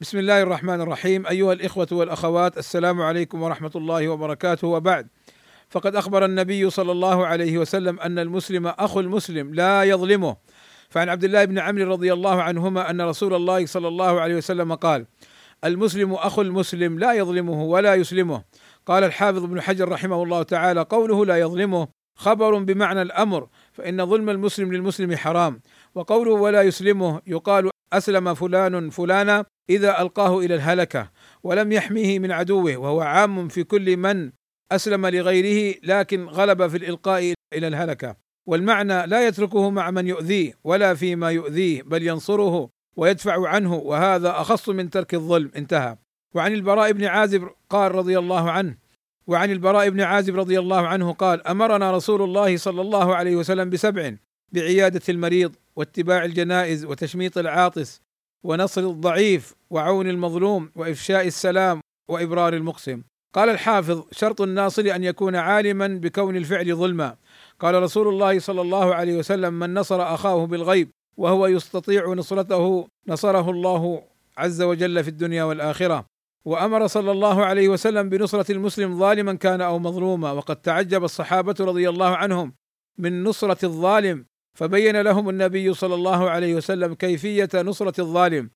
بسم الله الرحمن الرحيم. أيها الإخوة والأخوات السلام عليكم ورحمة الله وبركاته. وبعد فقد أخبر النبي صلى الله عليه وسلم أن المسلم أخو المسلم لا يظلمه. فعن عبد الله بن عمرو رضي الله عنهما أن رسول الله صلى الله عليه وسلم قال: المسلم أخو المسلم لا يظلمه ولا يسلمه. قال الحافظ ابن حجر رحمه الله تعالى قوله لا يظلمه خبر بمعنى الأمر فإن ظلم المسلم للمسلم حرام. وقوله ولا يسلمه يقال أسلم فلان فلانا إذا ألقاه إلى الهلكة ولم يحميه من عدوه وهو عام في كل من أسلم لغيره لكن غلب في الإلقاء إلى الهلكة. والمعنى لا يتركه مع من يؤذيه ولا فيما يؤذيه بل ينصره ويدفع عنه وهذا أخص من ترك الظلم. انتهى. وعن البراء بن عازب قال رضي الله عنه وعن البراء بن عازب رضي الله عنه قال أمرنا رسول الله صلى الله عليه وسلم بسبع بعيادة المريض واتباع الجنائز وتشميط العاطس ونصر الضعيف وعون المظلوم وإفشاء السلام وإبرار المقسم. قال الحافظ شرط الناصر أن يكون عالما بكون الفعل ظلما. قال رسول الله صلى الله عليه وسلم من نصر أخاه بالغيب وهو يستطيع نصرته نصره الله عز وجل في الدنيا والآخرة. وأمر صلى الله عليه وسلم بنصرة المسلم ظالما كان أو مظلوما. وقد تعجب الصحابة رضي الله عنهم من نصرة الظالم فبين لهم النبي صلى الله عليه وسلم كيفية نصرة الظالم.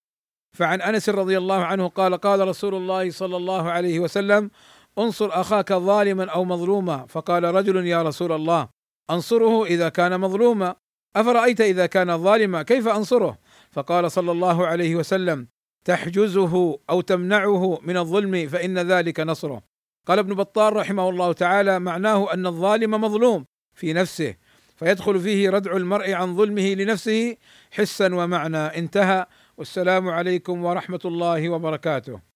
فعن أنس رضي الله عنه قال قال رسول الله صلى الله عليه وسلم انصر أخاك ظالما أو مظلوما. فقال رجل يا رسول الله أنصره إذا كان مظلوما. أفرأيت إذا كان ظالما؟ كيف أنصره؟ فقال صلى الله عليه وسلم تحجزه أو تمنعه من الظلم فإن ذلك نصره. قال ابن بطال رحمه الله تعالى معناه أن الظالم مظلوم في نفسه. فيدخل فيه ردع المرء عن ظلمه لنفسه حسا ومعنى. انتهى. والسلام عليكم ورحمة الله وبركاته.